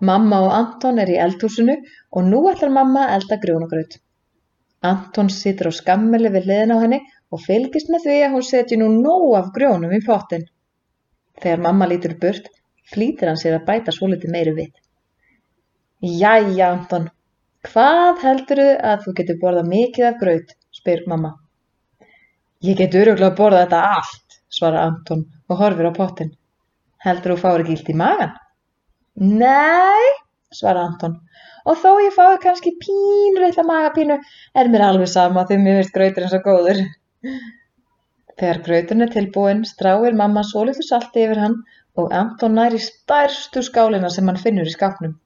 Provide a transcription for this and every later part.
Mamma og Anton er í eldhúsinu og nú ætlar mamma að elda grjónagraut. Anton situr á skammeli við hliðina á henni og fylgist með því að hún setji nú nóg af grjónum í pottin. Þegar mamma lítur burt, flýtir hann sér að bæta svolítið meiri við. Jæja, Anton, hvað heldurðu að þú getur borðað mikið af graut, spyr mamma. Ég get öruglega að borða þetta allt, svarar Anton og horfir á pottin. Heldur þú fáir ekki illt í magan? Nei, svarar Anton, og þó ég fái kannski pínur eitthvað magapínu er mér alveg sama því mér finnst grauturinn svo góður. Þegar grauturinn er tilbúinn stráir mamma svolítið salti yfir hann og Anton nær í stærstu skálina sem hann finnur í skápnum.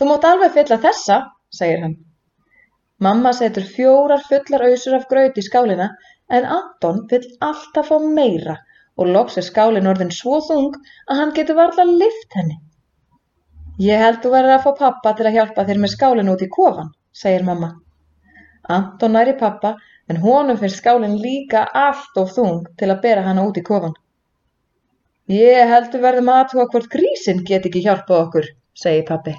Þú mátt alveg fylla þessa, segir hann. Mamma setur fjórar fullar ausur af graut í skálina en Anton vill alltaf fá meira og loks er skálin orðin svo þung að hann getur varla lift henni. Ég held þú verður að fá pappa til að hjálpa þér með skálin út í kofan, segir mamma. Anton næri pappa en honum finnst skálin líka allt of þung til að bera hana út í kofan. Ég held þú verðum aðtúa hvort grísin get ekki hjálpað okkur, segir pappi.